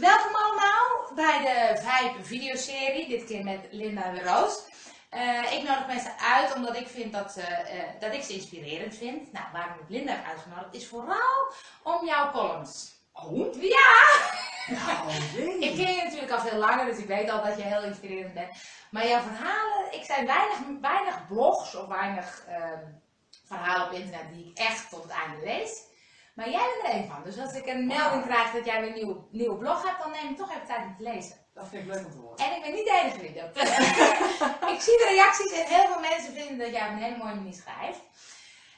Welkom allemaal bij de Vibe videoserie, dit keer met Linda de Roos. Eh, ik nodig mensen uit omdat ik vind dat, eh, dat ik ze inspirerend vind. Nou, waarom ik Linda heb uitgenodigd is vooral om jouw columns. Oh? Ja! Nou. Ik ken je natuurlijk al veel langer, dus ik weet al dat je heel inspirerend bent. Maar jouw verhalen, ik zijn weinig, weinig blogs of weinig ehm, verhalen op internet die ik echt tot het einde lees. Maar jij bent er één van. Dus als ik een melding krijg dat jij weer een nieuwe, nieuwe blog hebt, dan neem ik toch even tijd om te lezen. Dat vind ik leuk om te horen. En ik ben niet de enige die dat. ik zie de reacties en heel veel mensen vinden dat jij op een hele mooie manier schrijft.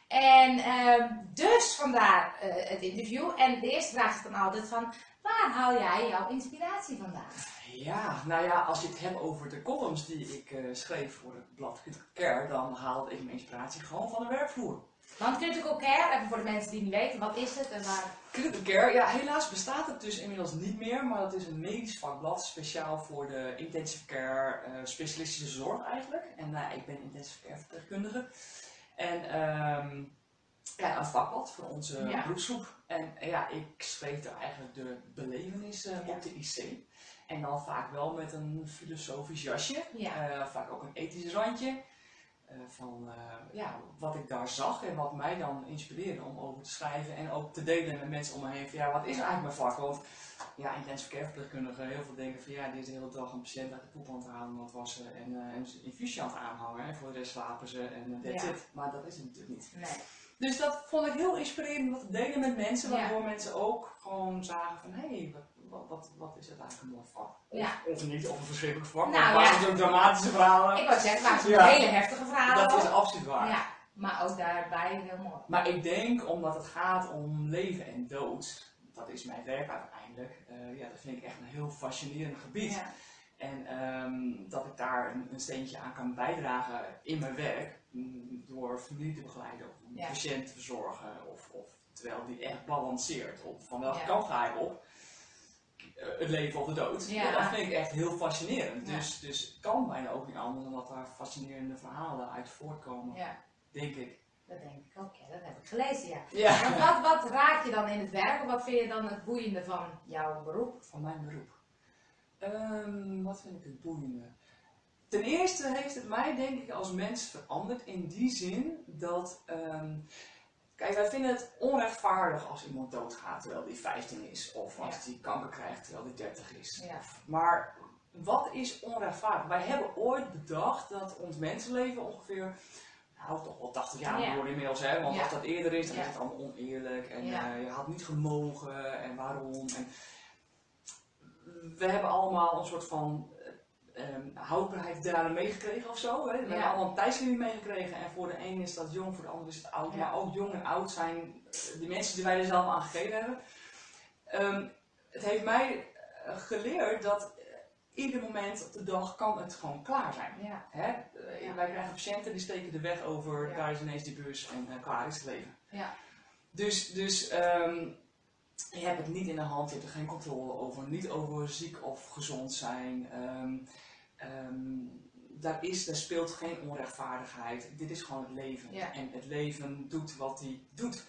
En ehm, dus vandaar eh, het interview. En de eerste vraag is dan altijd van, waar haal jij jouw inspiratie vandaan? Ja, nou ja, als je het hebt over de columns die ik eh, schreef voor het blad Care, dan haalde ik mijn inspiratie gewoon van de werkvloer. Want critical care, even voor de mensen die niet weten, wat is het en waar... Critical Care, ja, helaas bestaat het dus inmiddels niet meer, maar dat is een medisch vakblad speciaal voor de intensive care, eh, specialistische zorg eigenlijk. En uh, ik ben intensive care verpleegkundige. En ehm, ja, een vakblad voor onze Ja. beroepsgroep. En eh, ja, ik schreef er eigenlijk de belevenissen Ja. op de IC. En dan vaak wel met een filosofisch jasje. Ja. Vaak ook een ethisch randje. Eh, van eh, ja, wat ik daar zag en wat mij dan inspireerde om over te schrijven en ook te delen met mensen om me heen. Van, ja, wat is eigenlijk mijn vak? Want ja, verpleegkundigen, heel veel denken van ja, die is de hele dag een patiënt uit de poep aan het halen, aan het wassen en eh, een infusie aan het aanhangen. En voor de rest slapen ze en uh, that's Ja. it. Maar dat is het natuurlijk niet. Nee. Dus dat vond ik heel inspirerend om te delen met mensen, Ja. waardoor mensen ook gewoon zagen van hé, hey, wat, wat, is het eigenlijk een mooi vak? Of, Ja. of niet, of een verschrikkelijk vak. Nou, maar ja. het dramatische verhalen. Ik wou zeggen, maar het Ja. hele heftige verhalen. Dat is absoluut waar. Ja, maar ook daarbij heel mooi. Maar ik denk, omdat het gaat om leven en dood, dat is mijn werk uiteindelijk, eh, ja, dat vind ik echt een heel fascinerend gebied. Ja. En ehm, dat ik daar een, een steentje aan kan bijdragen in mijn werk, mm, door familie te begeleiden of een Ja. patiënt te verzorgen, of, of terwijl die echt balanceert op van welke kant ga ik op, het leven of de dood. Ja. dat vind ik echt heel fascinerend. Ja. Dus, dus het kan bijna ook niet anders dan dat daar fascinerende verhalen uit voortkomen, ja, denk ik. dat denk ik ook. Ja, dat heb ik gelezen, ja. Wat, wat raakt je dan in het werk? Of wat vind je dan het boeiende van jouw beroep? van mijn beroep. Ehm, wat vind ik het boeiende? Ten eerste heeft het mij denk ik als mens veranderd in die zin dat, ehm, kijk wij vinden het onrechtvaardig als iemand doodgaat terwijl die 15 is of als Ja. die kanker krijgt terwijl die 30 is. Ja. Maar wat is onrechtvaardig? Wij hebben ooit bedacht dat ons mensenleven ongeveer nou, toch wel 80 jaar Ja. worden inmiddels, hè? want als dat eerder is, dan is het allemaal oneerlijk en eh, je had niet gemogen en waarom. En we hebben allemaal een soort van eh, ehm, houdbaarheidsdraden meegekregen of zo. Hè? We Ja. hebben allemaal een tijdslimiet meegekregen en voor de een is dat jong, voor de ander is het oud. Ja. Maar ook jong en oud zijn die mensen die wij er zelf aan gegeven hebben. Ehm, het heeft mij eh, geleerd dat eh, ieder moment op de dag kan het gewoon klaar zijn. Ja. Hè? Eh. Wij krijgen patiënten die steken de weg over, daar is ineens die bus en eh, klaar is het leven. Ja. Dus, dus ehm, je hebt het niet in de hand, je hebt er geen controle over, niet over ziek of gezond zijn. Ehm, ehm, daar, is, daar speelt geen onrechtvaardigheid. Dit is gewoon het leven. Ja. En het leven doet wat hij doet.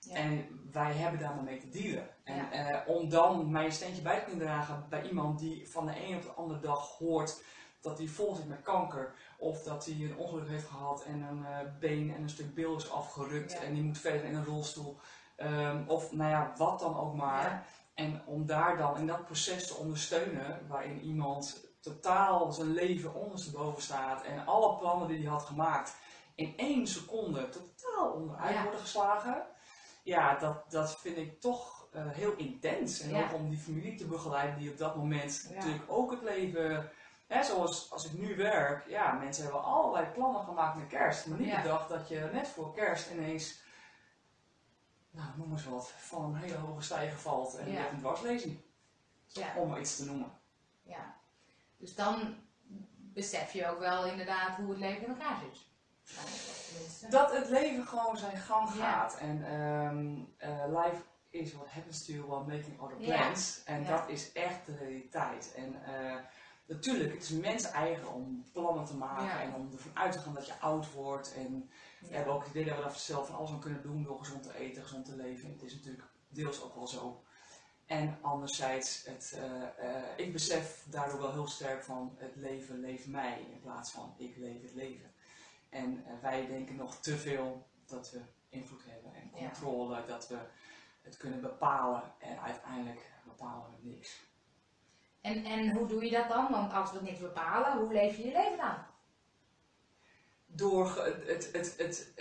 Ja. En wij hebben daar maar mee te dealen. En Ja. eh, om dan mijn steentje bij te kunnen dragen bij iemand die van de een op de andere dag hoort dat hij vol zit met kanker. Of dat hij een ongeluk heeft gehad en een eh, been en een stuk bil is afgerukt en die moet verder in een rolstoel. Ehm, of nou ja, wat dan ook maar. En om daar dan in dat proces te ondersteunen, waarin iemand totaal zijn leven ondersteboven staat en alle plannen die hij had gemaakt in één seconde totaal onderuit Ja. worden geslagen. Ja, dat, dat vind ik toch eh, heel intens. En Ja. ook om die familie te begeleiden die op dat moment Ja. natuurlijk ook het leven, hè, zoals als ik nu werk, ja, mensen hebben allerlei plannen gemaakt met kerst, maar niet bedacht dat je net voor kerst ineens nou, noem eens wat, van een hele hoge stijger valt en je hebt een dwarslezing. Ja. Om maar iets te noemen. ja. Dus dan besef je ook wel inderdaad hoe het leven in elkaar zit. Dat het leven gewoon zijn gang Ja. gaat. En ehm, eh, life is what happens to you while making other Ja. plans. En Ja. dat is echt de realiteit. En eh, natuurlijk, het is mens eigen om plannen te maken en om ervan uit te gaan dat je oud wordt. En we hebben ook het idee dat we daar zelf van alles aan kunnen doen door gezond te eten, gezond te leven. Het is natuurlijk deels ook wel zo. En anderzijds, het, eh, eh, ik besef daardoor wel heel sterk van het leven leeft mij in plaats van ik leef het leven. En eh, wij denken nog te veel dat we invloed hebben en Ja. controle, dat we het kunnen bepalen en uiteindelijk bepalen we niks. En, en hoe doe je dat dan? Want als we niks bepalen, hoe leef je je leven dan? Door het, het, het, het,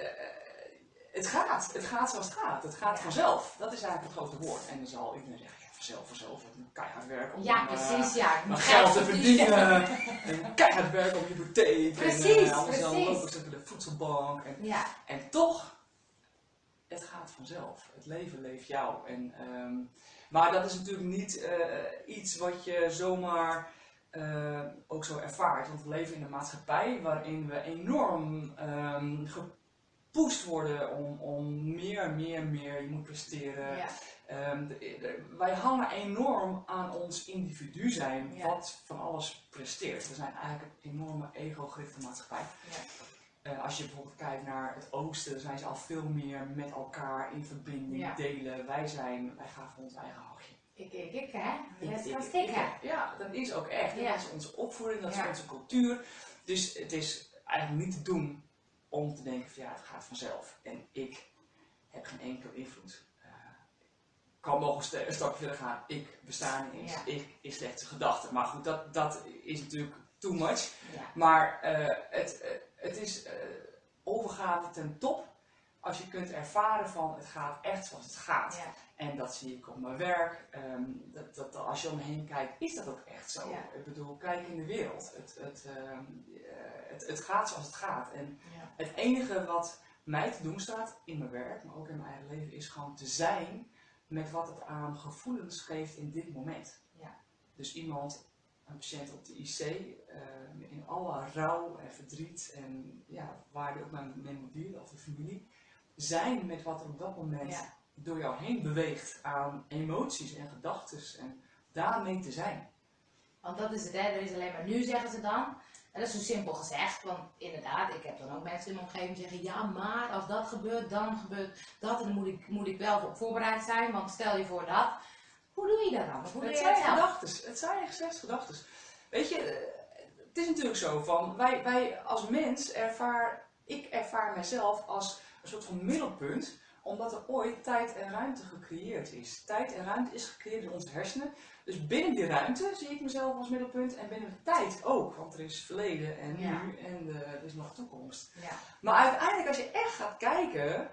het gaat, het gaat zoals het gaat, het gaat Ja. vanzelf. Dat is eigenlijk het grote woord. En dan zal iedereen zeggen, vanzelf, vanzelf, ik moet keihard werken. om, Ja, eh, precies, ja. Moet geld te verdienen. en keihard werken op je hypotheek, Precies, en anders dan lopen ze de voedselbank. En, Ja, en toch, het gaat vanzelf. Het leven leeft jou. En, ehm, maar dat is natuurlijk niet eh, iets wat je zomaar eh, ook zo ervaart. Want we leven in een maatschappij waarin we enorm ehm gepusht worden om, om meer, meer, meer. Je moet presteren. ja. Ehm, de- de- wij hangen enorm aan ons individu zijn, Ja. wat van alles presteert. We zijn eigenlijk een enorme ego-gerichte maatschappij. Ja. Eh, als je bijvoorbeeld kijkt naar het oosten, dan zijn ze al veel meer met elkaar in verbinding, Ja. delen. Wij zijn, wij gaan voor ons eigen hachje. Ik, ik, ik, hè? Gaan ik- stikken. ik- Ja, dat is ook echt. Dat is onze opvoeding, dat is onze cultuur. Dus het is eigenlijk niet te doen om te denken van ja, het gaat vanzelf. En ik heb geen enkele invloed. Ik kan nog een sta- een stapje verder gaan. Ik besta niet eens. Ja. Ik is slechts een gedachte. Maar goed, dat, dat is natuurlijk too much. Ja. Maar eh, het, eh, het is eh, overgave ten top als je kunt ervaren van het gaat echt zoals het gaat. Ja. En dat zie ik op mijn werk. ehm, dat, dat, als je om me heen kijkt, is dat ook echt zo. Ik bedoel, kijk in de wereld. Het, het, ehm, eh, het, het gaat zoals het gaat. En het enige wat mij te doen staat in mijn werk, maar ook in mijn eigen leven, is gewoon te zijn met wat het aan gevoelens geeft in dit moment. Ja. Dus iemand, een patiënt op de IC, eh, in alle rouw en verdriet en ja, waar die ook maar mee moet dealen, of de familie, zijn met wat er op dat moment Ja. door jou heen beweegt aan emoties en gedachten en daarmee te zijn. Want dat is het, hè? Er is alleen maar nu, zeggen ze dan. En dat is zo simpel gezegd, want inderdaad, ik heb dan ook mensen in mijn omgeving die zeggen, ja, maar als dat gebeurt, dan gebeurt dat en dan moet ik, moet ik wel op voorbereid zijn, want stel je voor dat. Hoe doe je dat dan? Hoe doe Het je zijn gedachten. Het zijn slechts gedachten. Weet je, het is natuurlijk zo van wij, wij als mens ervaar, ik ervaar mezelf als een soort van middelpunt, omdat er ooit tijd en ruimte gecreëerd is. Tijd en ruimte is gecreëerd in onze hersenen. Dus binnen die ruimte zie ik mezelf als middelpunt en binnen de tijd ook, want er is verleden en Ja. nu en eh, er is nog toekomst. Ja. Maar uiteindelijk, als je echt gaat kijken,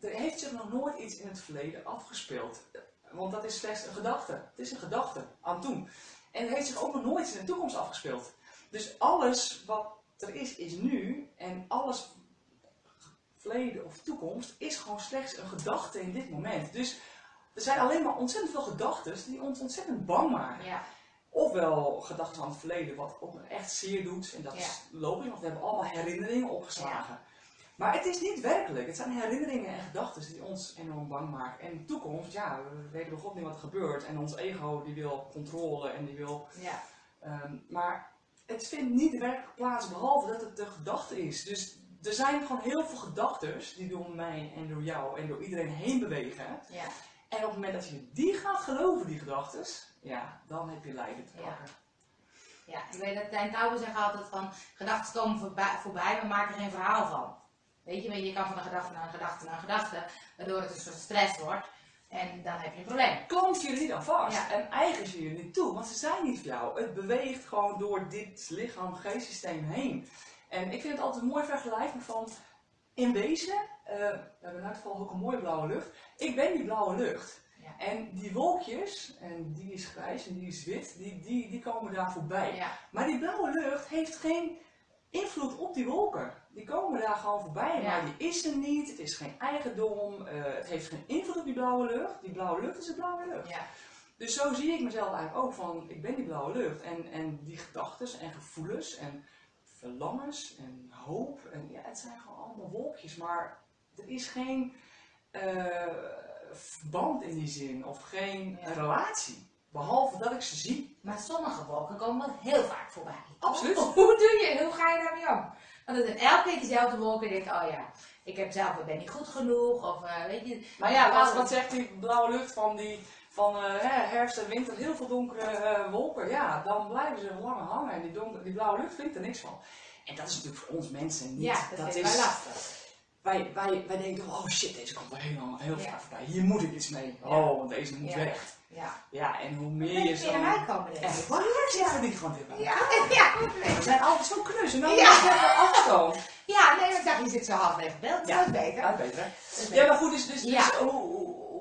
er heeft zich nog nooit iets in het verleden afgespeeld. Want dat is slechts een gedachte. Het is een gedachte aan toen. En er heeft zich ook nog nooit iets in de toekomst afgespeeld. Dus alles wat er is, is nu. En alles verleden of toekomst is gewoon slechts een gedachte in dit moment. Dus er zijn alleen maar ontzettend veel gedachten die ons ontzettend bang maken. Ja. Ofwel gedachten aan het verleden, wat ook echt zeer doet. En dat is logisch, want we hebben allemaal herinneringen opgeslagen. Maar het is niet werkelijk. Het zijn herinneringen en gedachten die ons enorm bang maken. En de toekomst, ja, we weten God niet wat er gebeurt. En ons ego die wil controle en die wil... Ja. ehm, maar het vindt niet werkelijk plaats, behalve dat het de gedachte is. Dus er zijn gewoon heel veel gedachten die door mij en door jou en door iedereen heen bewegen. Ja. En op het moment dat je die gaat geloven, die gedachten, ja, dan heb je lijden te Ja. pakken. Ja, ik weet dat Tijn Touwen zegt altijd van, gedachten komen voorbij, voorbij, we maken er geen verhaal van. Weet je, je kan van een gedachte naar een gedachte naar een gedachte, waardoor het een soort stress wordt. En dan heb je een probleem. Klamp er niet aan vast Ja. en eigen je niet toe, want ze zijn niet voor jou. Het beweegt gewoon door dit lichaam-geestsysteem heen. En ik vind het altijd een mooi vergelijking van, in wezen, eh, we hebben in geval ook een mooie blauwe lucht, ik ben die blauwe lucht. Ja. En die wolkjes, en die is grijs en die is wit, die, die, die komen daar voorbij. Ja. Maar die blauwe lucht heeft geen invloed op die wolken. Die komen daar gewoon voorbij, Ja. maar die is er niet, het is geen eigendom, eh, het heeft geen invloed op die blauwe lucht. Die blauwe lucht is de blauwe lucht. Dus zo zie ik mezelf eigenlijk ook van, ik ben die blauwe lucht. En, en die gedachten en gevoelens en verlangens en hoop, en ja, het zijn gewoon allemaal wolkjes, maar er is geen eh, verband in die zin, of geen Ja. relatie. Behalve dat ik ze zie. Maar sommige wolken komen wel heel vaak voorbij. Absoluut. Hoe, hoe doe je, hoe ga je daarmee om? Want het zijn elke keer dezelfde wolken en je denkt, oh ja, ik heb zelf, ben niet goed genoeg, of eh, weet je. Maar ja, wat, wat zegt die blauwe lucht van die, van hè, herfst en winter heel veel donkere eh, wolken, ja, dan blijven ze langer hangen en die, donker, die blauwe lucht vindt er niks van. En dat is natuurlijk voor ons mensen niet. Ja, dat, is lastig. Wij, wij, wij denken, oh shit, deze komt heel, lang- heel Ja. vaak voorbij. Hier moet ik iets mee. Ja. Oh, want deze moet Ja. weg. Ja. Ja, en hoe meer je zo... mij komen, Echt waar, zitten die gewoon dit bij. Ja, ja, We zijn altijd zo knus en dan Ja. ja. afstand. ja, nee, ik dacht, je zit zo halfweg beeld. Ja. Dat is beter. Ja, beter? Dat is Ja, beter. maar goed, dus, dus, dus Ja. hoe,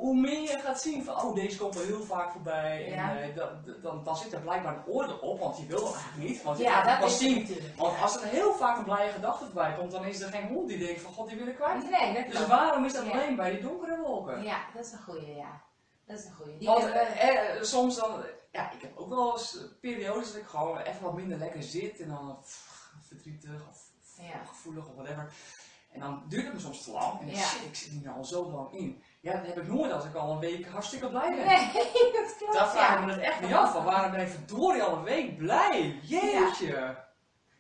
hoe- meer je gaat zien van, oh, deze komt wel heel vaak voorbij. Ja. En eh, dan, dan, dan zit er blijkbaar een oordeel op, want je wil dat eigenlijk niet. Want je Ja, dat pas het zien. Want als er heel vaak een blije gedachte voorbij komt, dan is er geen hond die denkt van, god, die wil ik kwijt. Nee, dat Dus klopt. waarom is dat Ja. alleen bij die donkere wolken? Ja, dat is een goeie, ja. Dat is een goeie. Die Want eh, eh, soms dan, ja, ik heb ook wel eens periodes dat ik gewoon even wat minder lekker zit en dan pff, verdrietig of Ja. gevoelig of whatever. En dan duurt het me soms te lang en shit, ik zit hier al zo lang in. Ja, dat heb ik nooit als ik al een week hartstikke blij ben. Nee, dat klopt. Daar vraag ja. ik me het echt niet af van waarom ben ik verdorie al een week blij? Jeetje!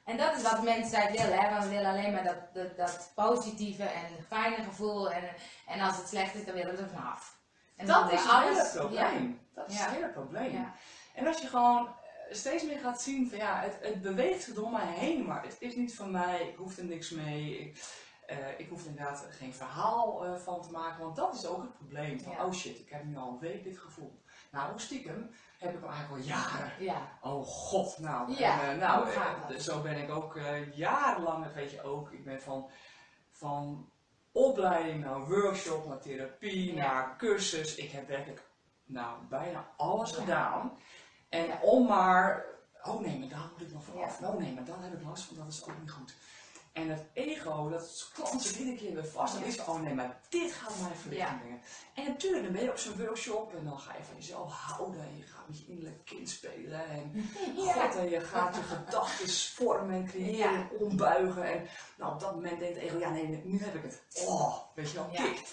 En dat is wat mensen uit willen, hè? want we willen alleen maar dat, dat, dat positieve en fijne gevoel. En, en als het slecht is, dan willen we er vanaf. En Dat is het alles- hele probleem. Dat is het hele probleem. En als je gewoon eh, steeds meer gaat zien van ja, het, het beweegt door mij heen, maar het is niet van mij, ik hoef er niks mee. Ik, eh, ik hoef er inderdaad geen verhaal eh, van te maken, want dat is ook het probleem. Van, Ja. Oh shit, ik heb nu al een week dit gevoel. Nou, stiekem heb ik al eigenlijk al jaren. Ja, Oh god, nou, Ja, en, eh, nou zo ben ik ook jarenlang, dat weet je ook, ik ben van, van opleiding naar workshop, naar therapie, naar cursus. Ik heb werkelijk nou, bijna alles gedaan. En om maar, oh nee, maar daar moet ik nog vanaf. Ja. Oh nee, maar daar heb ik last van, dat is ook niet goed. En het ego, dat klampt zich iedere keer weer vast. En is van, oh nee, maar dit gaat mij verlichting brengen. En natuurlijk, dan ben je op zo'n workshop en dan ga je van jezelf houden. En je gaat met je innerlijk kind spelen. En. God, en je gaat je gedachten vormen en creëren en ombuigen. En nou, op dat moment denkt het ego, ja nee, nu heb ik het. Oh, weet je wel, Ja. kick.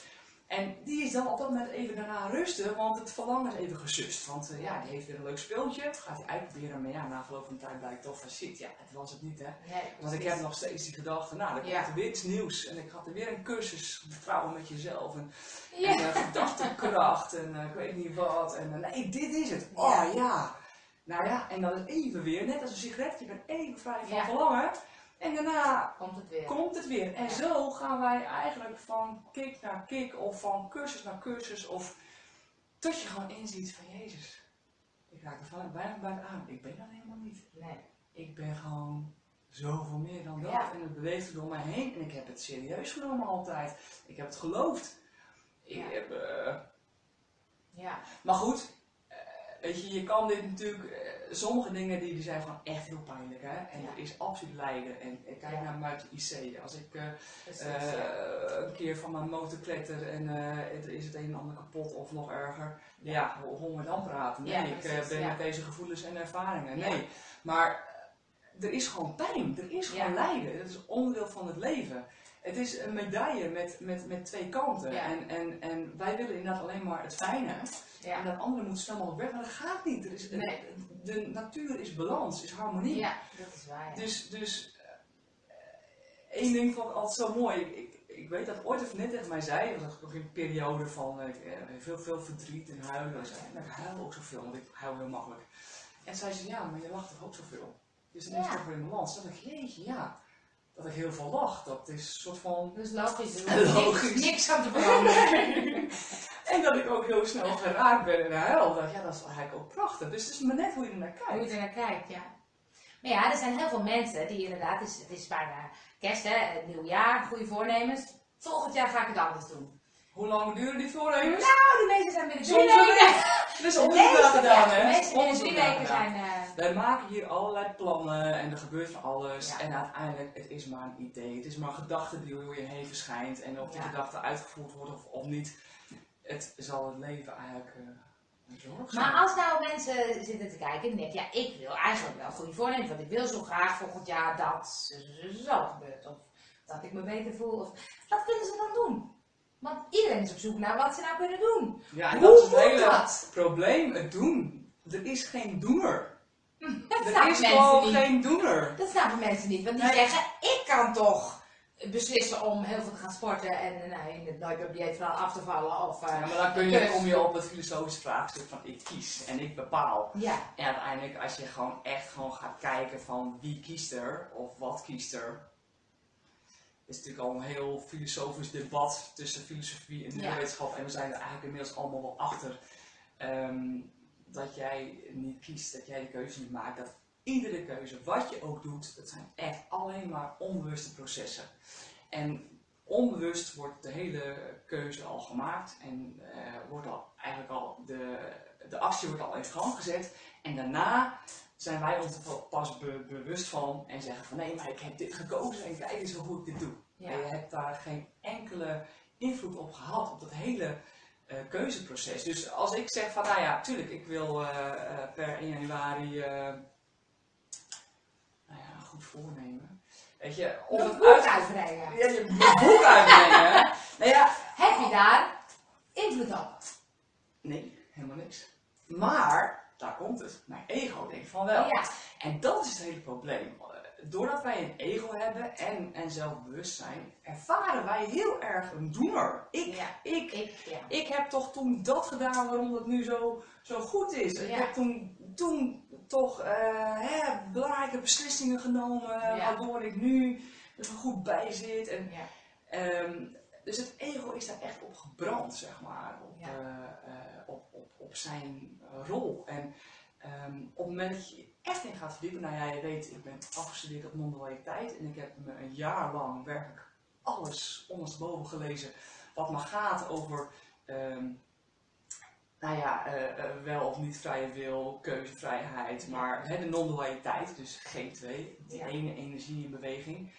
En die is dan op dat moment even daarna rusten, want het verlangen is even gesust. Want eh, ja, die heeft weer een leuk speeltje, gaat hij uitproberen. Maar ja, na verloop van tijd blijkt toch van shit, ja, het was het niet hè. nee, Want ik heb nog steeds die gedachte, nou, dan komt Ja. er weer iets nieuws. En ik had er weer een cursus, vertrouwen met jezelf. En, Ja. en eh, gedachtekracht en eh, ik weet niet wat. En nee, dit is het. Oh Ja. ja. Nou ja, en dan is even weer, net als een sigaret, je bent even vrij van Ja. verlangen. En daarna Komt het weer. komt het weer. En Ja. zo gaan wij eigenlijk van kick naar kick of van cursus naar cursus. Of tot je gewoon inziet van Jezus. Ik raak er bijna buiten aan. Ik ben dat helemaal niet. Nee. Ik ben gewoon zoveel meer dan dat. Ja. En het beweegt door mij heen. En ik heb het serieus genomen altijd. Ik heb het geloofd. Ik Ja. heb, eh, Ja. maar goed, weet je, je kan dit natuurlijk, eh, sommige dingen die, die zijn gewoon echt heel pijnlijk. Hè? En Ja. er is absoluut lijden. En kijk Ja. naar de IC. Als ik eh, eh, een keer van mijn motor kletter en er is het een en ander kapot of nog erger. Ja, we dan praten? Nee, ik ben met deze gevoelens en ervaringen. Nee, maar er is gewoon pijn, er is gewoon lijden. Dat is onderdeel van het leven. Het is een medaille met, met, met twee kanten. Ja. En, en, en wij willen inderdaad alleen maar het fijne. En dat andere moet snel mogelijk weg, maar dat gaat niet. Er is, Nee. De natuur is balans, is harmonie. ja, dat is waar. Ja. Dus, dus eh, één ding vond ik altijd zo mooi. Ik, ik, ik weet dat ooit een vriendin tegen mij zei, dat was nog in een periode van eh, veel, veel verdriet en huilen. En zei, "Ja, ik huil ook zoveel, want ik huil heel makkelijk. En zei ze, ja, maar je lacht toch ook zoveel? Dus dan is het toch weer in balans. Dan dacht ik, jeetje, ja. Dat ik heel veel lach, dat is een soort van... Dat is logisch. Er Logisch. Niks, aan te veranderen. en dat ik ook heel snel geraakt ben en huil. Dat, ja, dat is eigenlijk ook prachtig. Dus het is maar net hoe je er naar Hoe je kijkt. er naar kijkt, ja. Maar ja, er zijn heel veel mensen die inderdaad, het is, het is bijna kerst, hè, het nieuwjaar, goede voornemens. Volgend jaar ga ik het anders doen. Hoe lang duren die voornemens? Nou, die meeste zijn binnen drie Er De onderzoek naar gedaan, hè? meeste binnen drie weken zijn... eh, Wij maken hier allerlei plannen en er gebeurt van alles. Ja. En uiteindelijk, het is maar een idee. Het is maar een gedachte die door je heen verschijnt. En of die Ja. gedachte uitgevoerd wordt of, of niet, het zal het leven eigenlijk eh, zijn. Maar als nou mensen zitten te kijken en denken, ja, ik wil eigenlijk wel goede voornemens, want ik wil zo graag volgend jaar dat zo gebeurt. Of dat ik me beter voel. Of, wat kunnen ze dan doen? Want iedereen is op zoek naar wat ze nou kunnen doen. ja, en Hoe dat is het hele dat? probleem, het doen. Er is geen doener. Dat Er snappen is mensen gewoon niet. geen doener. Dat snappen mensen niet, want die Nee. zeggen, ik kan toch beslissen om heel veel te gaan sporten en eh, nou, in het nooit op dieet vooral af te vallen. Of, eh, Ja, maar dan kun je, kom je op het filosofische vraagstuk van ik kies en ik bepaal. ja, En uiteindelijk als je gewoon echt gewoon gaat kijken van wie kiest er of wat kiest er. Is natuurlijk al een heel filosofisch debat tussen filosofie en Ja. wetenschap. En we zijn er eigenlijk inmiddels allemaal wel achter ehm, dat jij niet kiest, dat jij de keuze niet maakt. Dat iedere keuze, wat je ook doet, dat zijn echt alleen maar onbewuste processen. En onbewust wordt de hele keuze al gemaakt en eh, wordt al eigenlijk al de, de actie wordt al in gang gezet. En daarna zijn wij ons er pas be- bewust van en zeggen van nee, maar ik heb dit gekozen en kijk eens hoe ik dit doe. ja. En je hebt daar geen enkele invloed op gehad, op dat hele eh, keuzeproces. Dus als ik zeg van, nou ja, tuurlijk, ik wil eh, eh, per 1 januari, nou ja, goed voornemen. Weet je, of het boek uit... uitbrengen. Ja, je boek uitbrengen. nou ja, Heb je daar invloed op? nee, helemaal niks. Maar, daar komt het, mijn ego denkt van wel. Ja, En dat is het hele probleem. Doordat wij een ego hebben en, en zelfbewustzijn, ervaren wij heel erg een doener. Ik, Ja. ik, ik, ja. ik heb toch toen dat gedaan waarom het nu zo, zo goed is. Ik heb toen, toen toch eh, hè, belangrijke beslissingen genomen, waardoor ik nu er zo goed bij zit. En, Ja. Dus het ego is daar echt op gebrand, zeg maar, op, Ja. eh, eh, op, op, op zijn rol. En ehm, op het moment dat je echt in gaat verdiepen, nou ja, je weet, ik ben afgestudeerd op non-dualiteit en ik heb me een jaar lang werkelijk alles ondersteboven gelezen wat maar gaat over, ehm, nou ja, eh, wel of niet vrije wil, keuzevrijheid, maar hè, de non-dualiteit, dus G2, die Ja. ene energie in beweging.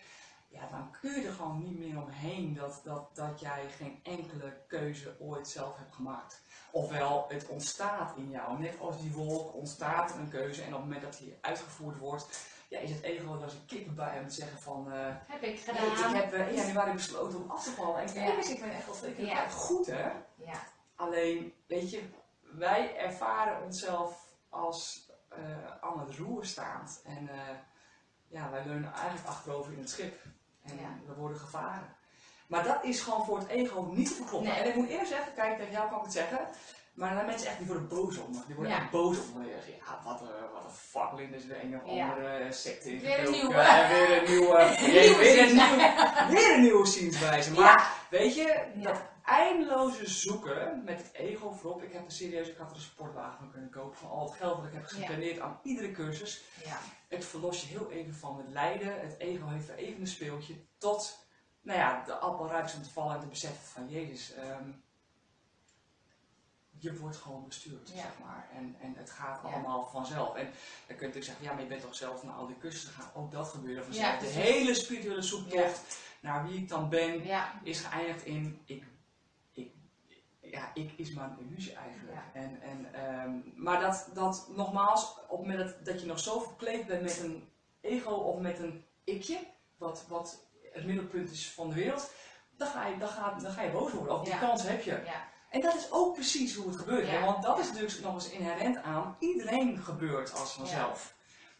Ja, dan kun je er gewoon niet meer omheen dat, dat, dat jij geen enkele keuze ooit zelf hebt gemaakt. Ofwel, het ontstaat in jou. Net als die wolk ontstaat er een keuze en op het moment dat die uitgevoerd wordt, ja, is het ego er als een kippen bij om te zeggen van... eh, Heb ik gedaan. ik heb eh, in januari besloten om af te vallen. En kijk Ja. ik ben echt wel twee keer Ja. goed hè. Ja. Alleen, weet je, wij ervaren onszelf als eh, aan het roer staand. En ja, wij leunen eigenlijk achterover in het schip. En Ja. we worden gevaren. Maar dat is gewoon voor het ego niet te verkloppen. Nee. En ik moet eerlijk zeggen, kijk, tegen jou kan ik het zeggen. Maar dan mensen echt, die worden boos op me. Die worden Ja. echt boos op me. Ja, wat een, wat een fucklin is weer een of Ja. andere eh, secte Weer een nieuwe. Weer een nieuwe. Weer, een nieuwe weer een nieuwe zienswijze. Maar Ja. weet je, Ja. dat eindeloze zoeken met het ego voorop. Ik heb er serieus, ik had er een sportwagen van kunnen kopen. Van al het geld dat ik heb gespendeerd aan iedere cursus. Ja. Het verlos je heel even van het lijden. Het ego heeft er even een speeltje. Tot, nou ja, de appel ruikt om te vallen en te beseffen van Jezus. ehm, je wordt gewoon bestuurd, Ja. zeg maar. En, en het gaat allemaal vanzelf. En dan kun je natuurlijk zeggen, ja, maar je bent toch zelf naar al die cursussen gegaan. Ook dat gebeurde vanzelf. De hele spirituele zoektocht naar wie ik dan ben, is geëindigd in ik, ja, ik is maar een illusie eigenlijk. Ja. En, en, ehm, maar dat, dat nogmaals, op het moment dat, je nog zo verkleed bent met een ego of met een ikje, wat, wat het middelpunt is van de wereld, dan ga je, dan ga, dan ga je boos worden. Of die Ja. kans heb je. Ja. En dat is ook precies hoe het gebeurt. hè. Want dat is natuurlijk nog eens inherent aan iedereen gebeurt als vanzelf.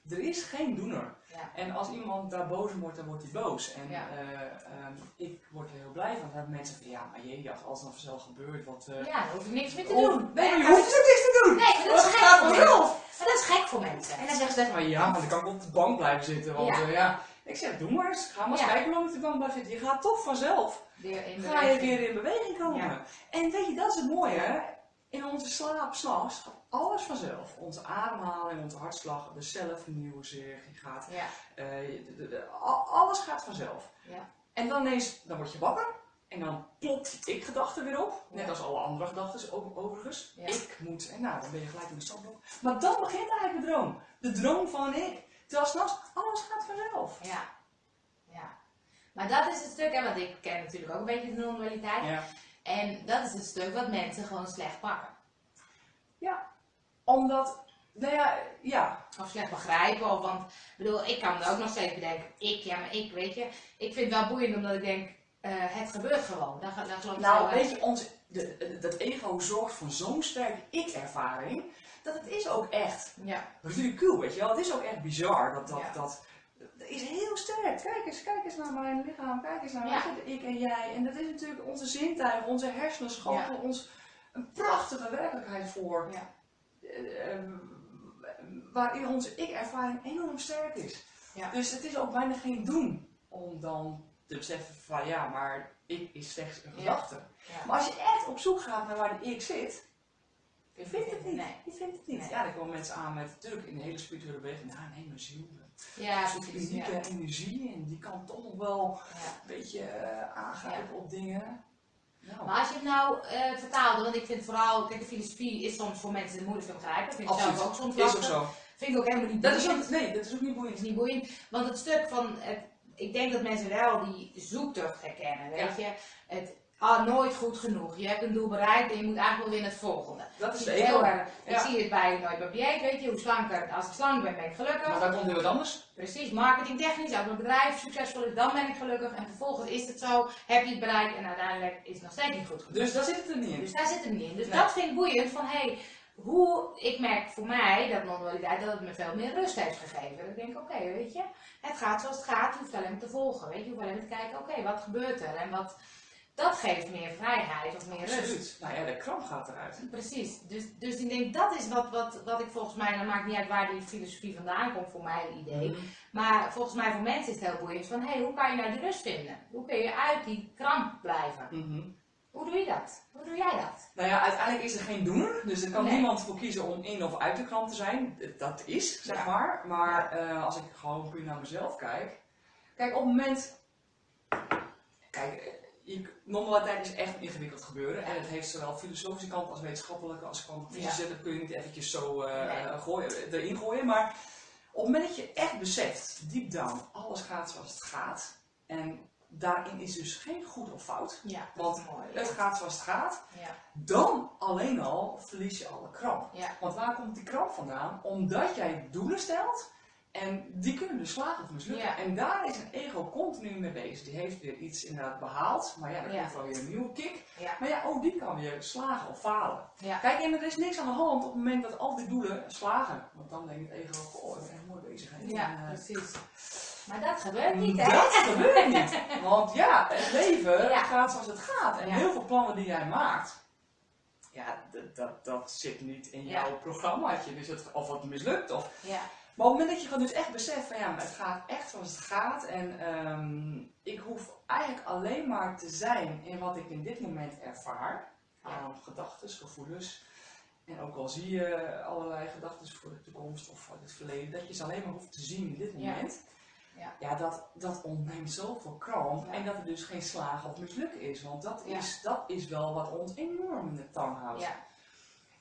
Er is geen doener. Ja. En als iemand daar boos om wordt, dan wordt hij boos. En Ja. eh, ehm, ik word er heel blij van. Dat mensen van ja, maar jee, als het dan vanzelf gebeurt, wat. eh, Ja, daar hoef ik niks meer te oh, doen. Nee, je hoeft er niks te doen! Nee, dat is gek voor mensen. dat is gek voor mensen. En dan zeggen ze, Maar ja, maar dan kan ik op de bank blijven zitten. Want Ja. ja, ja. ik zeg, doe maar eens. Ga maar eens kijken hoe lang ik op de bank blijf zitten. Je gaat toch vanzelf. weer in Ga je weer in beweging komen. En weet je, dat is het mooie. hè? In onze slaap, s'nachts, gaat alles vanzelf. Onze ademhaling, onze hartslag, de cellen vernieuwen zich. Je gaat Ja. Eh, de- de- de- al- alles gaat vanzelf. Ja. En dan ineens, dan word je wakker. En dan plopt die ik-gedachte weer op. Net Ja. als alle andere gedachten, ook overigens. Ik moet, en nou, dan ben je gelijk in de standblok. Maar dan begint eigenlijk de droom. De droom van ik. Terwijl s'nachts, alles gaat vanzelf. Ja. Ja. Maar dat is het stuk, hè, want ik ken natuurlijk ook een beetje de non-dualiteit. Ja. En dat is het stuk wat mensen gewoon slecht pakken. Omdat, nou ja, ja. Of slecht begrijpen. Of, want, ik bedoel, ik kan me ook nog steeds bedenken. Ik, ja, maar ik, weet je. Ik vind het wel boeiend omdat ik denk, eh, het gebeurt gewoon. Daar, daar geloof Nou, weet je, ons, de, de- dat ego zorgt voor zo'n sterke ik-ervaring. Dat het is ook echt Ja. ridicuul, weet je wel. Het is ook echt bizar dat, dat, Ja. dat dat is heel sterk. Kijk eens, kijk eens naar mijn lichaam, kijk eens naar Ja. je, ik en jij. En dat is natuurlijk onze zintuigen, onze hersenen ons een prachtige werkelijkheid voor. Ja. Eh, eh, waarin onze ik-ervaring enorm sterk is. Ja. Dus het is ook bijna geen doen om dan te beseffen van ja, maar ik is slechts een gedachte. Maar als je echt op zoek gaat naar waar de ik zit, je vindt het niet. Nee. Je vindt het niet. Nee. Ja, dan komen mensen aan met natuurlijk in de hele spirituele beweging, ja nee, mijn ziel. Ja, Een soort precies. unieke Ja. energie en die kan toch nog wel Ja. een beetje eh, aangrijpen op dingen. Nou, Maar als je het nou eh vertaalde, want ik vind vooral, kijk, de filosofie is soms voor mensen moeilijk te begrijpen. Vind ik zelf ook soms is ook lastig. zo. Vind ik ook helemaal niet Dat is ook, nee, dat is ook niet boeiend. is niet boeiend, want het stuk van, het, ik denk dat mensen wel die zoektocht herkennen, weet je. Het, ah, nooit goed genoeg. Je hebt een doel bereikt en je moet eigenlijk wel weer naar het volgende. Dat is ego. heel erg- Ik Ja. zie het bij Nooit meer dieet, weet je. Hoe slanker, als ik slank ben, ben ik gelukkig. Maar daar komt weer wat anders. Precies, marketingtechnisch, als mijn bedrijf succesvol is, dan ben ik gelukkig. En vervolgens is het zo, heb je het bereikt en uiteindelijk is het nog steeds niet goed genoeg. Dus daar zit het er niet in. Dus daar zit het niet in. Dus Nee. dat vind ik boeiend van hé, hey, hoe, ik merk voor mij dat non-dualiteit dat het me veel meer rust heeft gegeven. Dat ik denk, oké, weet je, het gaat zoals het gaat, je hoeft alleen te volgen. Weet je, je hoeft alleen te kijken, oké, wat gebeurt er? En wat, dat geeft meer vrijheid of meer rust. Absoluut. Nou ja, de kramp gaat eruit. Precies, dus, dus ik denk dat is wat, wat, wat ik volgens mij, dan maakt niet uit waar die filosofie vandaan komt voor mijn idee. Mhm. Maar volgens mij voor mensen is het heel boeiend van hé, hey, hoe kan je nou die rust vinden? Hoe kun je uit die kramp blijven? Mhm. Hoe doe je dat? Hoe doe jij dat? Nou ja, uiteindelijk is er geen doener, dus er kan Nee. niemand voor kiezen om in of uit de krant te zijn. Dat is, zeg Ja. maar. Maar eh, als ik gewoon puur naar mezelf kijk. Kijk, op het moment. Kijk, non-dualiteit is echt een ingewikkeld gebeuren. En het heeft zowel filosofische kant als wetenschappelijke als kwantumfysische. Dat kun je niet eventjes zo eh, Nee. gooien, erin gooien. Maar op het moment dat je echt beseft, deep down, alles gaat zoals het gaat. En daarin is dus geen goed of fout. Ja, Want mooi. Het gaat zoals het gaat Ja, dan alleen al verlies je alle kramp. ja, Want waar komt die kramp vandaan? Omdat jij doelen stelt en die kunnen dus slagen of mislukken. Ja. En daar is een ego continu mee bezig. Die heeft weer iets inderdaad behaald, maar ja, dan Ja. komt wel weer een nieuwe kick. Ja. Maar ja, ook die kan weer slagen of falen. Kijk, en er is niks aan de hand op het moment dat al die doelen slagen. Want dan denkt het ego, oh, ik ben echt mooi bezig. hè. Ja, En, eh, precies. Maar dat gebeurt niet, hè? dat gebeurt niet. Want ja, het leven gaat zoals het gaat. En heel veel plannen die jij maakt, ja, dat, dat, dat zit niet in jouw programmaatje. Dus het, of het mislukt. Of... Ja, Maar op het moment dat je gewoon dus echt beseft van ja, maar het gaat echt zoals het gaat. En ehm, ik hoef eigenlijk alleen maar te zijn in wat ik in dit moment ervaar. Aan gedachten, gevoelens. En ook al zie je allerlei gedachten voor de toekomst of voor het verleden, dat je ze alleen maar hoeft te zien in dit moment. Ja. Ja, dat, dat ontneemt zoveel kramp. Ja. En dat er dus geen slagen of mislukken is. Want dat, Ja. is, dat is wel wat ons enorm in de tang houdt. ja,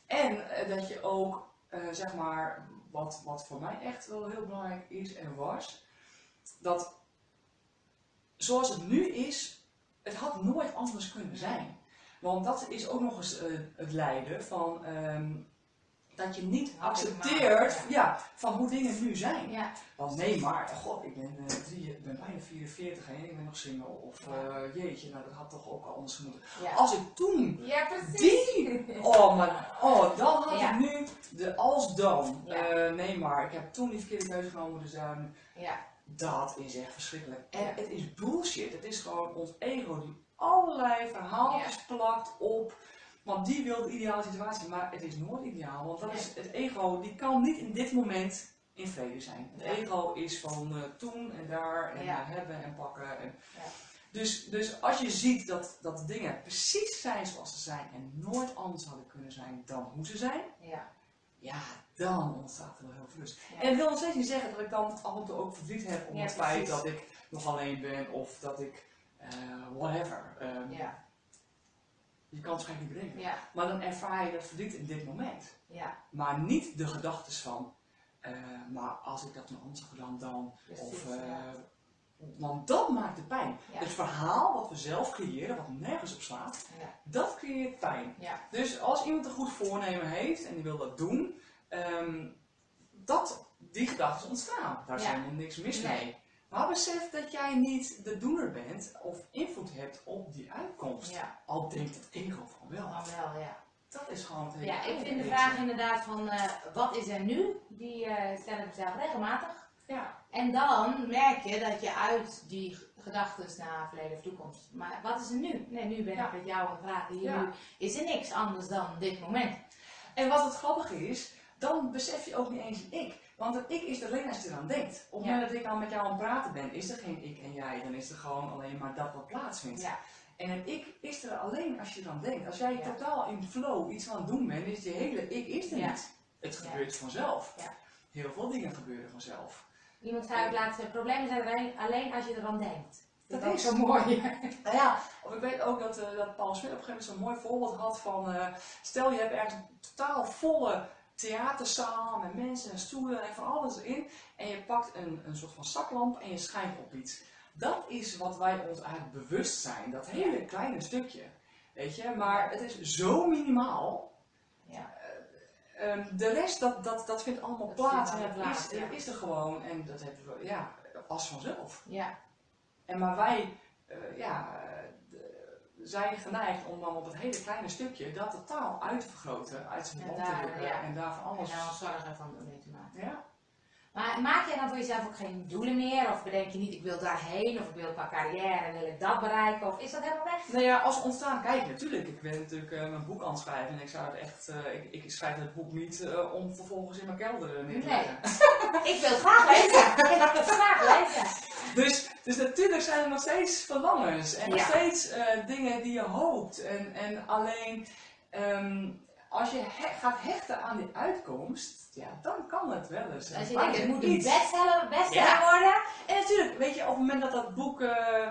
En eh, dat je ook, eh, zeg maar, wat, wat voor mij echt wel heel belangrijk is en was, dat zoals het nu is, het had nooit anders kunnen zijn. Want dat is ook nog eens eh, het lijden van ehm, dat je niet accepteert ja, van hoe dingen nu zijn. ja, Want nee, maar god, ik ben, drie, ik ben bijna 44 en ik ben nog single. Of eh, jeetje, nou dat had toch ook al anders moeten. ja. Als ik toen Ja, die, oh, maar, oh, dan had ik nu de als dan. Eh, nee, maar ik heb toen die verkeerde keuze genomen, dus dan, Ja, dat is echt verschrikkelijk. En het is bullshit. Het is gewoon ons ego die allerlei verhaaltjes plakt op. Want die wil de ideale situatie, maar het is nooit ideaal. Want dat is het ego, die kan niet in dit moment in vrede zijn. Het Ja. ego is van eh, toen en daar en Ja. eh, hebben en pakken. En, Ja. dus, dus als je ziet dat, dat dingen precies zijn zoals ze zijn en nooit anders hadden kunnen zijn dan hoe ze zijn, ja, ja, dan ontstaat er wel heel veel rust. En dat wil nog steeds niet zeggen dat ik dan af en toe ook verdriet heb om het feit dat ik nog alleen ben of dat ik eh, whatever. Ehm, ja, Je kan het waarschijnlijk niet bedenken. ja, Maar dan ervaar je dat verdriet in dit moment. ja, Maar niet de gedachten van, eh, maar als ik dat nog anders had gedaan dan. Precies, of, eh, ja. Want dat maakt de pijn. Het verhaal wat we zelf creëren, wat nergens op slaat, ja, dat creëert pijn. Dus als iemand een goed voornemen heeft en die wil dat doen, ehm, dat, die gedachten ontstaan. Daar is Ja. helemaal niks mis Nee. Maar besef dat jij niet de doener bent of invloed hebt op die uitkomst. ja, Al denkt het ego van wel. wel, ja. Dat is gewoon het hele Ja, ik vind de vraag inderdaad van eh, wat is er nu, die eh, stel ik mezelf regelmatig. Ja, En dan merk je dat je uit die gedachten naar verleden of toekomst. Maar wat is er nu? Nee, nu ben Ja. ik met jou aan het praten. Hier Ja. nu is er niks anders dan dit moment. En wat het grappige is, dan besef je ook niet eens een ik. Want een ik is er alleen als je eraan denkt. Op het moment dat ik aan met jou aan het praten ben, is er geen ik en jij. Dan is er gewoon alleen maar dat wat plaatsvindt. Ja. En een ik is er alleen als je eraan denkt. Als jij Ja. totaal in flow iets aan het doen bent, is je hele ik is er Ja. niet. Het gebeurt vanzelf. Ja. Heel veel dingen gebeuren vanzelf. Iemand zei ook laatst, eh, problemen zijn er alleen, alleen als je eraan denkt. Dat is. zo mooi. Nou ja, of ik weet ook dat, eh, dat Paul Smit op een gegeven moment zo'n mooi voorbeeld had van, eh, stel je hebt ergens een totaal volle theaterzaal met mensen en stoelen en van alles erin en je pakt een, een soort van zaklamp en je schijnt op iets. Dat is wat wij ons eigenlijk bewust zijn, dat hele kleine stukje. Weet je, maar het is zo minimaal. Ja. Eh, ehm, de rest, dat, dat, dat vindt allemaal Dat plaats en dat is, ja. er gewoon en dat hebben we, ja, als vanzelf. Ja. En maar wij eh, ja, zijn geneigd om dan op het hele kleine stukje dat totaal uit te vergroten, uit zijn band te rukken ja. en daar van En alles. daar zorgen van mee te maken. Ja. Maar maak jij dan voor jezelf ook geen doelen meer? Of bedenk je niet, ik wil daarheen, of ik wil qua carrière, wil ik dat bereiken? Of is dat helemaal weg? Nou ja, als ontstaan, kijk natuurlijk. Ik ben natuurlijk eh, mijn boek aan het schrijven en ik zou het echt, eh, ik, ik schrijf het boek niet eh, om vervolgens in mijn kelder neer te Nee. leggen. Ik wil het graag lezen. Ik wil het graag lezen. Dus, dus natuurlijk zijn er nog steeds verlangens en nog steeds dingen die je hoopt. En, en alleen ehm, als je he- gaat hechten aan die uitkomst, ja, dan kan het wel eens. Als je denkt, het moet een bestseller, bestseller Ja. worden. En natuurlijk, weet je, op het moment dat dat boek, eh,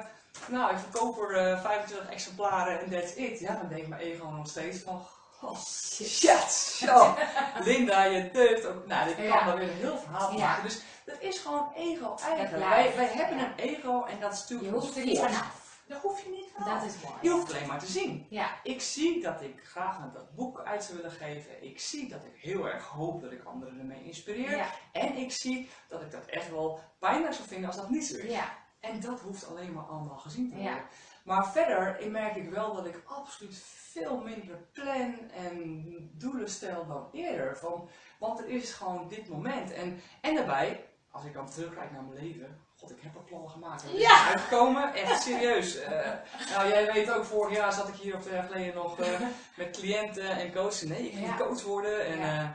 nou, ik verkoop er eh, 25 exemplaren en that's it, ja, dan denkt mijn ego nog steeds van, oh, shit, zo. Linda, je deugt ook, nou, dit kan er weer een heel verhaal Ja. maken. Dus dat is gewoon ego eigen. Dat Wij, wij hebben een ego en dat is Je natuurlijk hoeft er niet vanaf. Daar hoef je niet vanaf. Dat is mooi. Je hoeft alleen maar te zien. Ja. Ik zie dat ik graag naar dat boek uit zou willen geven. Ik zie dat ik heel erg hoop dat ik anderen ermee inspireer. Ja. En ik zie dat ik dat echt wel pijnlijk zou vinden als dat niet zo is. Ja. En dat hoeft alleen maar allemaal gezien te worden. Ja. Maar verder merk ik wel dat ik absoluut veel minder plan en doelen stel dan eerder. Van, want er is gewoon dit moment. En, en daarbij, als ik dan terugkijk naar mijn leven. God, ik heb er plannen gemaakt. Is Ja. uitgekomen. Echt serieus. Eh, nou, jij weet ook, vorig jaar zat ik hier of twee jaar geleden nog eh, met cliënten en coachen. Nee, ik ging Ja. coach worden. En Ja. eh,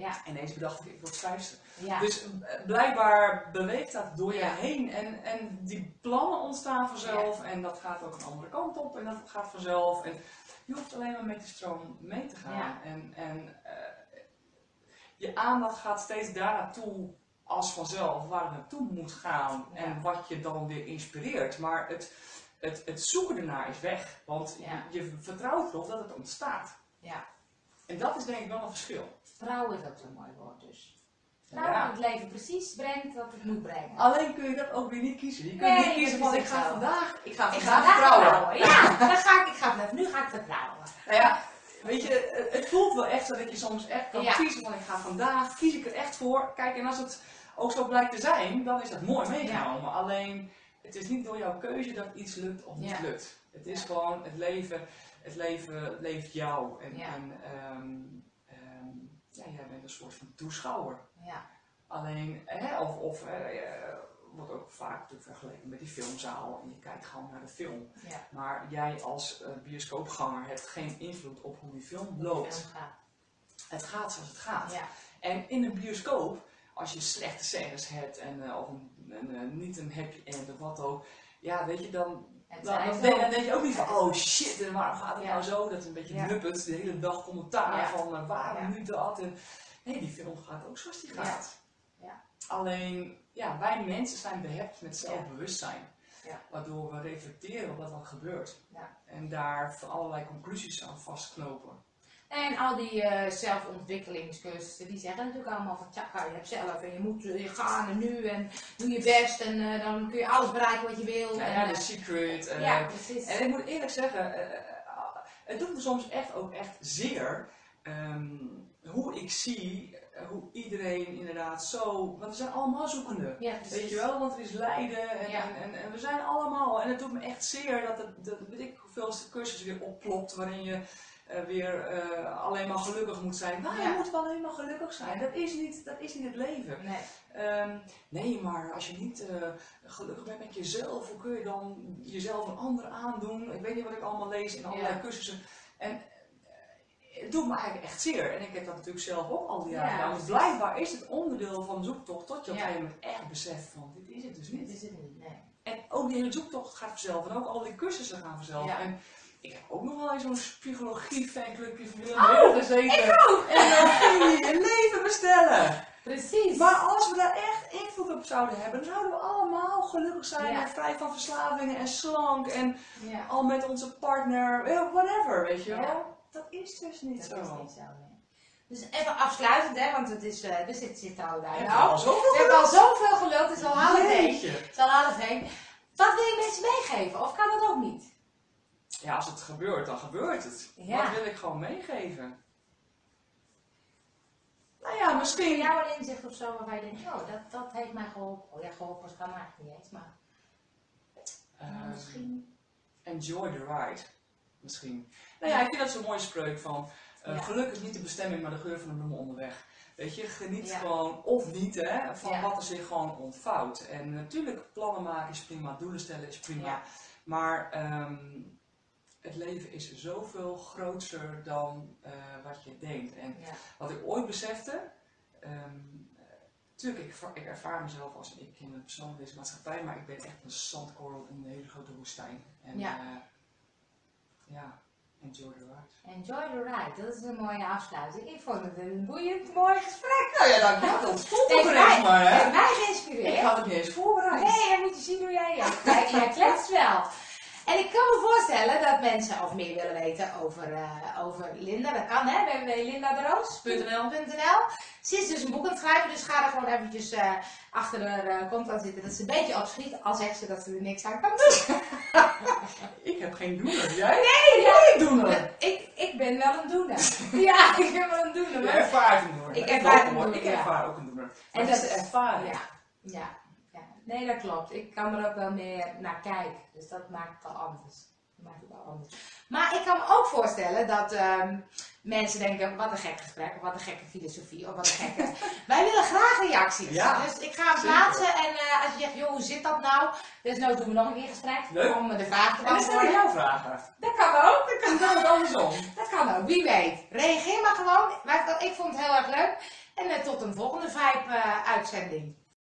Ja. ineens bedacht ik, ik word schrijfster. Ja. Dus eh, blijkbaar beweegt dat door je heen en, en die plannen ontstaan vanzelf en dat gaat ook een andere kant op en dat gaat vanzelf. En je hoeft alleen maar met de stroom mee te gaan. En, en eh, je aandacht gaat steeds daar naartoe als vanzelf, waar het naartoe moet gaan Ja. en wat je dan weer inspireert. Maar het, het, het zoeken ernaar is weg, want Ja. je, vertrouwt erop dat het ontstaat. Ja. En dat is denk ik wel een verschil. Vertrouwen is ook zo'n mooi woord dus. Vertrouwen Ja. dat het leven precies brengt wat het moet brengen. Alleen kun je dat ook weer niet kiezen. Je kunt Nee, niet kiezen van ik ga vandaag, ik ga Ik vandaag ga vertrouwen. vertrouwen. Ja, dan ga ik, ik ga vanaf nu ga ik vertrouwen. Nou ja, weet je, het- voelt wel echt dat je soms echt kan Ja. kiezen van ik ga vandaag, kies ik er echt voor. Kijk, en als het ook zo blijkt te zijn, dan is dat mooi meegenomen. Alleen, het is niet door jouw keuze dat iets lukt of niet Ja. lukt. Het is gewoon, het leven, het leven leeft jou. En, Ja. en ehm, ehm, ja, jij bent een soort van toeschouwer. Ja. Alleen, hè, of, of eh, eh, wordt ook vaak vergeleken met die filmzaal en je kijkt gewoon naar de film. Maar jij als eh, bioscoopganger hebt geen invloed op hoe die film loopt. Gaat. Het gaat zoals het gaat. Ja. En in een bioscoop, als je slechte scènes hebt en eh, of een, een, eh, niet een happy end of wat ook, ja, weet je, dan, dan, dan, denk, dan denk je ook niet van, oh shit, en waarom gaat het Ja. nou zo? Dat is een beetje Ja. nuppet, de hele dag commentaar Ja. van eh, waarom nu dat? En, nee, die film gaat ook zoals die gaat. Ja. Alleen, ja, wij mensen zijn behept met zelfbewustzijn. Ja. Waardoor we reflecteren op wat er gebeurt. Ja. En daar van allerlei conclusies aan vastknopen. En al die eh, zelfontwikkelingscursussen, die zeggen natuurlijk allemaal van tjaka, je hebt zelf en je moet eh, gaan en nu en doe je best en eh, dan kun je alles bereiken wat je wil. Ja, en, ja, de secret. ja, precies. En ik moet eerlijk zeggen, het doet me soms echt ook echt zeer ehm, hoe ik zie hoe iedereen inderdaad zo. Want we zijn allemaal zoekende. ja. Weet je wel, want er is lijden en, Ja. en, en, en we zijn allemaal. En het doet me echt zeer dat het, dat weet ik hoeveelste cursus weer opplopt waarin je eh, weer eh, alleen maar gelukkig moet zijn. Nou, Ja. je moet wel alleen maar gelukkig zijn. Dat is niet, dat is niet het leven. Nee. Ehm, nee, maar als je niet eh, gelukkig bent met jezelf, hoe kun je dan jezelf een ander aandoen? Ik weet niet wat ik allemaal lees in allerlei Ja. cursussen. En het doet me eigenlijk echt zeer. En ik heb dat natuurlijk zelf ook al die jaren Ja, gedaan. Dus blijkbaar is het onderdeel van de zoektocht tot je op een gegeven moment echt beseft van dit is het dus Dit niet. is het niet. Nee. En ook die hele zoektocht gaat vanzelf. En ook al die cursussen gaan vanzelf. En ik heb ook nog wel eens zo'n psychologie fanclubje van Oh, gezeten. Ik ook! En dan ging je je leven bestellen. Precies. Maar als we daar echt invloed op zouden hebben, dan zouden we allemaal gelukkig zijn Ja. en vrij van verslavingen en slank en ja. al met onze partner, eh, whatever, weet je wel. Ja. Dat is dus niet Dat zo. is niet zo. Nee. Dus even afsluitend, hè, want het is, eh, We bijna hebben al op. zoveel We hebben al zoveel geluld, het is al half één. Jeetje. Het is al half één. Wat wil je mensen meegeven? Of kan dat ook niet? Ja, als het gebeurt, dan gebeurt het. Ja. Wat wil ik gewoon meegeven? Nou ja, misschien. jou een inzicht of zo waarvan je denkt, oh, dat, dat heeft mij geholpen. Oh ja, geholpen was kan eigenlijk niet eens, maar eh, misschien. enjoy the ride. Misschien. Nou ja, ik vind dat zo'n mooie spreuk van. Ja. Geluk is niet de bestemming, maar de geur van de bloemen onderweg. Weet je, geniet Ja. gewoon, of niet, hè, van Ja. wat er zich gewoon ontvouwt. En natuurlijk, plannen maken is prima, doelen stellen is prima. Ja. Maar ehm, het leven is zoveel groter dan eh, wat je denkt. En Ja. wat ik ooit besefte, ehm, natuurlijk, ik, ervaar- ik ervaar mezelf als ik in een persoon deze maatschappij, maar ik ben echt een zandkorrel in een hele grote woestijn. En Ja. ja, ja enjoy the ride. Enjoy the ride, dat is een mooie afsluiting. Ik vond het een boeiend mooi gesprek. Nou ja. Dat mij, eens maar, hè? heeft mij Ik geïnspireerd. had het niet eens voorbereid. Nee, dan moet je zien hoe jij ja. Jij, jij kletst wel. En ik kan me voorstellen dat mensen of meer willen weten over, eh, over Linda. Dat kan hè, www.lindaderoos.nl. Ze is dus een boek aan het schrijven, dus ga er gewoon eventjes eh, achter haar eh, kont aan zitten. Dat ze een beetje opschiet, al zegt ze dat ze er niks aan kan doen. Ik heb geen doener. Jij? Nee, ja, Geen doener. ik, ik ben wel een doener. Ja, ik ben wel een doener. Je ervaart een doener. Ik ervaar klopt, een doener, Ik ervaar ook een doener. En dat is- ervaring. Ja, ja, ja. Nee, dat klopt. Ik kan er ook wel meer naar kijken. Dus dat maakt het al anders. Dat maakt het wel anders. Maar ik kan me ook voorstellen dat ehm, mensen denken, wat een gek gesprek, of wat een gekke filosofie, of wat een gekke... Wij willen graag reacties. Ja, dus ik ga hem plaatsen en eh, als je zegt, joh, hoe zit dat nou? Dus nou doen we nog een keer gesprek Leuk. om de vraag te En beantwoorden. jou vragen. Dat kan ook. Dan kan het ook andersom. Dat kan ook, wie weet. Reageer maar gewoon. Maar ik vond het heel erg leuk. En eh, tot een volgende Vibe eh, uitzending.